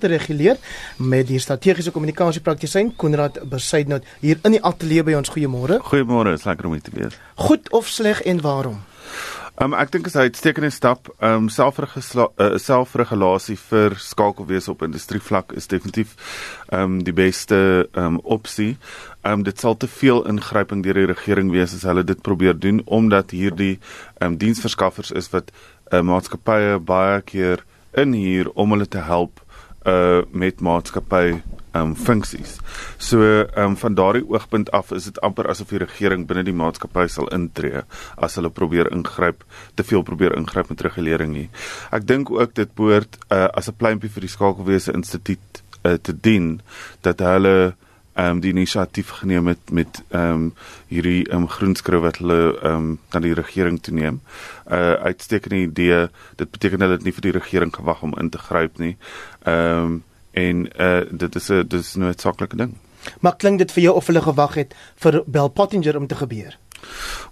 te reguleer met die strategiese kommunikasie praktisyn Konrad Besuidnout hier in die ateljee by ons goeiemôre. Goeiemôre, is lekker om hier te wees. Goed of sleg en waarom? Um, ek dink dit is 'n uitstekende stap. Um selfregulasie uh, selfregulasie vir skakelwese op industrievlak is definitief um die beste um opsie. Um dit sal te veel ingryping deur die regering wees as hulle dit probeer doen omdat hierdie um diensverskaffers is wat uh, maatskappye baie keer in hier om hulle te help uh met maatskappy um funksies. So um van daardie oogpunt af is dit amper asof die regering binne die maatskappy sal intree as hulle probeer ingryp, te veel probeer ingryp met regulering nie. Ek dink ook dit behoort uh, as 'n pleintjie vir die Skakelwese Instituut uh, te dien dat hulle ehm um, die inisiatief geneem het met ehm um, hierdie ehm um, groenskryf wat hulle ehm um, aan die regering toe neem. Uh uitstekende idee. Dit beteken hulle het nie vir die regering gewag om in te gryp nie. Ehm um, en uh dit is 'n dis nou 'n saaklike ding. Maar klink dit vir jou of hulle gewag het vir Bell Pottinger om te gebeur?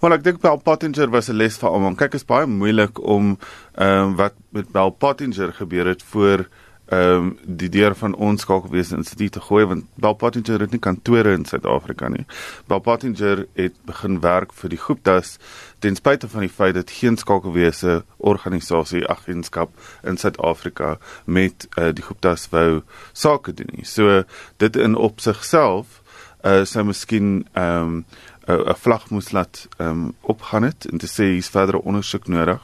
Wel ek dink Bell Pottinger was 'n les vir almal. Kyk, is baie moeilik om ehm um, wat met Bell Pottinger gebeur het voor ehm um, die deur van ons skakelwese instituut te gooi want Bell Pottinger het nie kantore in Suid-Afrika nie. Bell Pottinger het begin werk vir die Guptas ten spyte van die feit dat geen skakelwese organisasie agentskap in Suid-Afrika met uh, die Guptas wou sake doen nie. So dit in op sigself uh, sou miskien ehm um, 'n vlag moes laat ehm um, opgaan het en te sê hier's verdere ondersoek nodig.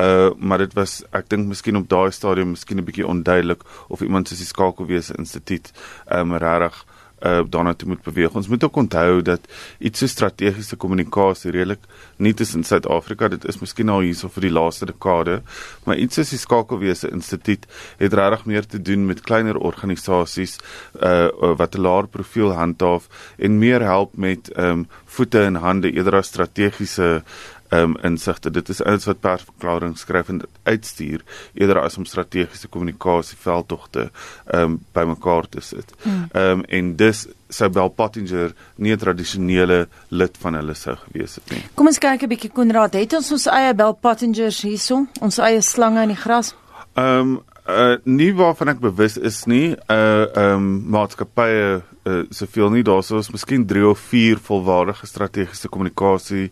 Uh maar dit was ek dink miskien op daai stadium miskien 'n bietjie onduidelik of iemand soos die Skakelwese Instituut um regtig uh daarna toe moet beweeg. Ons moet ook onthou dat iets so strategiese kommunikasie redelik nie tussen Suid-Afrika, dit is miskien al hierso vir die laaste dekade, maar iets soos die Skakelwese Instituut het regtig meer te doen met kleiner organisasies uh wat 'n laer profiel handhaaf en meer help met um voete en hande eerder as strategiese um, insigte. Dit is iets wat persverklaring skryf en uitstuur eerder as om strategiese kommunikasie veldtogte um, bymekaar te sit. Ehm um, en dis sou Bell Pottinger nie 'n tradisionele lid van hulle sou gewees het nie. Kom ons kyk 'n bietjie Konrad, het ons ons eie Bell Pottingers hierso, ons eie slange in die gras? Ehm um, uh nie waarvan ek bewus is nie. Uh ehm um, maatskappye uh, soveel nie. Daar's ons miskien 3 of 4 volwaardige strategiese kommunikasie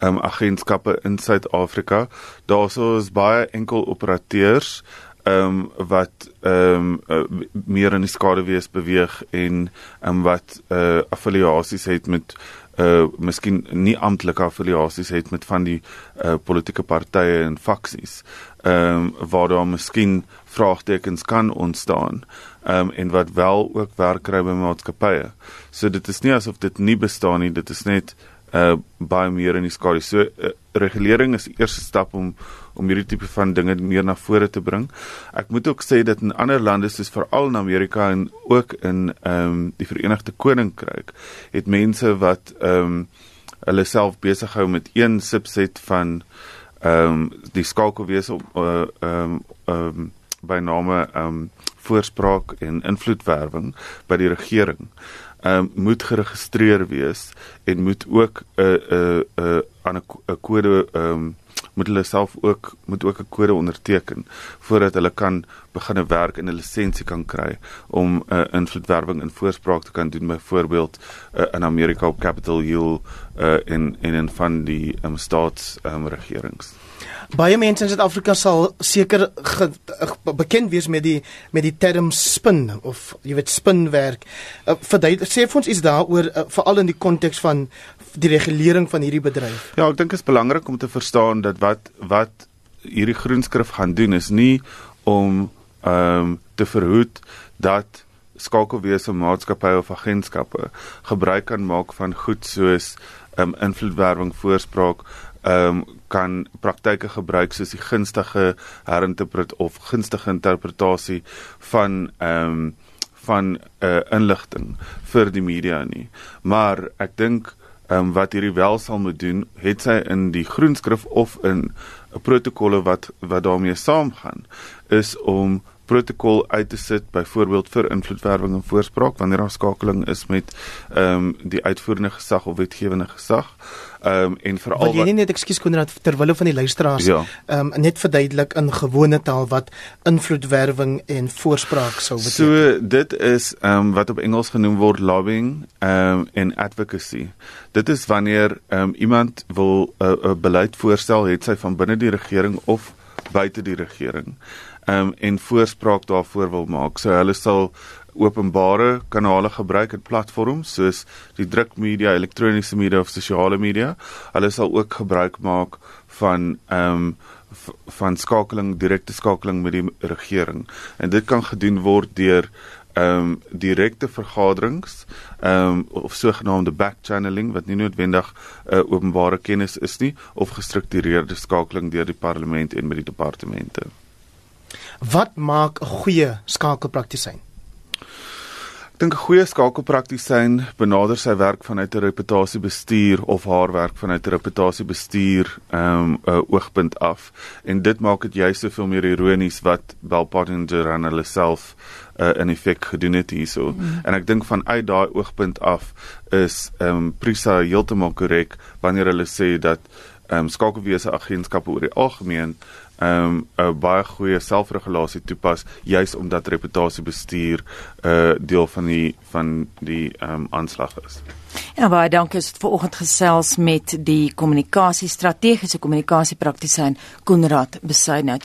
um, agentskappe in Suid-Afrika. Daar's ons baie enkel operateurs ehm um, wat ehm um, uh, meer in die skaduwees beweeg en ehm um, wat uh, affiliasies het met uh miskien nie amptelike affiliasies het met van die uh politieke partye en faksies. Ehm um, waar daar miskien vraagtekens kan ontstaan. Ehm um, en wat wel ook werk kry by maatskappye. So dit is nie asof dit nie bestaan nie, dit is net uh baie meer in die skadu. So uh, regulering is die eerste stap om om hierdie tipe van dinge meer na vore te bring. Ek moet ook sê dat in ander lande soos veral in Amerika en ook in ehm um, die Verenigde Koninkryk het mense wat ehm um, hulle self besig hou met een subset van ehm um, die skakelwese op uh, ehm uh, ehm um, by name ehm um, voorspraak en invloedwerwing by die regering um, moet geregistreer wees en moet ook 'n 'n 'n aan 'n kode ehm um, moet hulle self ook moet ook 'n kode onderteken voordat hulle kan begine werk en 'n lisensie kan kry om 'n uh, invloedwerwing in voorspraak te kan doen byvoorbeeld uh, in Amerika op Capitol Hill uh, in in en van die um, staats um, regerings. Baie mense in Suid-Afrika sal seker bekend wees met die met die term spin of jy weet spinwerk. Uh, sê vir ons iets daaroor uh, veral in die konteks van die regulering van hierdie bedryf. Ja, ek dink dit is belangrik om te verstaan dat wat wat hierdie groenskrif gaan doen is nie om ehm um, te verhoed dat skakelwese maatskappye of agentskappe gebruik kan maak van goed soos ehm um, invloedwerwing, voorspraak, ehm um, kan praktyke gebruik soos die gunstige herinterpret of gunstige interpretasie van ehm um, van 'n uh, inligting vir die media nie. Maar ek dink ehm um, wat hierdie wel sal moet doen, het sy in die groenskrif of in 'n protokolle wat wat daarmee saamgaan, is om protokol uit te sit byvoorbeeld vir invloedwerwing en voorspraak wanneer daar skakeling is met ehm um, die uitvoerende gesag of wetgewende gesag. Ehm um, en veral wat jy nie net ekskuus Konrad terwyl van die luisteraars Ja. ehm um, net verduidelik in gewone taal wat invloedwerwing en voorspraak sou beteken. So dit is ehm um, wat op Engels genoem word lobbying ehm um, en advocacy. Dit is wanneer ehm um, iemand wil 'n uh, 'n beleid voorstel het sy van binne die regering of buite die regering. Um, en voorspraak daarvoor wil maak. So hulle sal openbare kanale gebruik en platforms soos die drukmedia, elektroniese media of sosiale media. Hulle sal ook gebruik maak van ehm um, van skakeling, direkte skakeling met die regering. En dit kan gedoen word deur ehm um, direkte vergaderings ehm um, of sogenaamde backchanneling wat nie noodwendig 'n uh, openbare kennis is nie of gestruktureerde skakeling deur die parlement en met die departemente. Wat maak 'n goeie skakelpraktisyn? Ek dink 'n goeie skakelpraktisyn benader sy werk vanuit 'n reputasiebestuur of haar werk vanuit 'n reputasiebestuur ehm um, oogpunt af. En dit maak dit juist soveel meer ironies wat Bell Pottinger en hulle self uh, in effek gedoen het hierso. Mm. En ek dink vanuit daai oogpunt af is ehm um, Prisa heeltemal korrek wanneer hulle sê dat ehm um, skakelwese agentskappe oor die algemeen um, 'n baie goeie selfregulasie toepas juis omdat reputasiebestuur 'n uh, deel van die van die ehm um, aanslag is. Ja, baie dankie. Het vanoggend gesels met die kommunikasie strategiese kommunikasie praktisyn Konrad Besuidnout.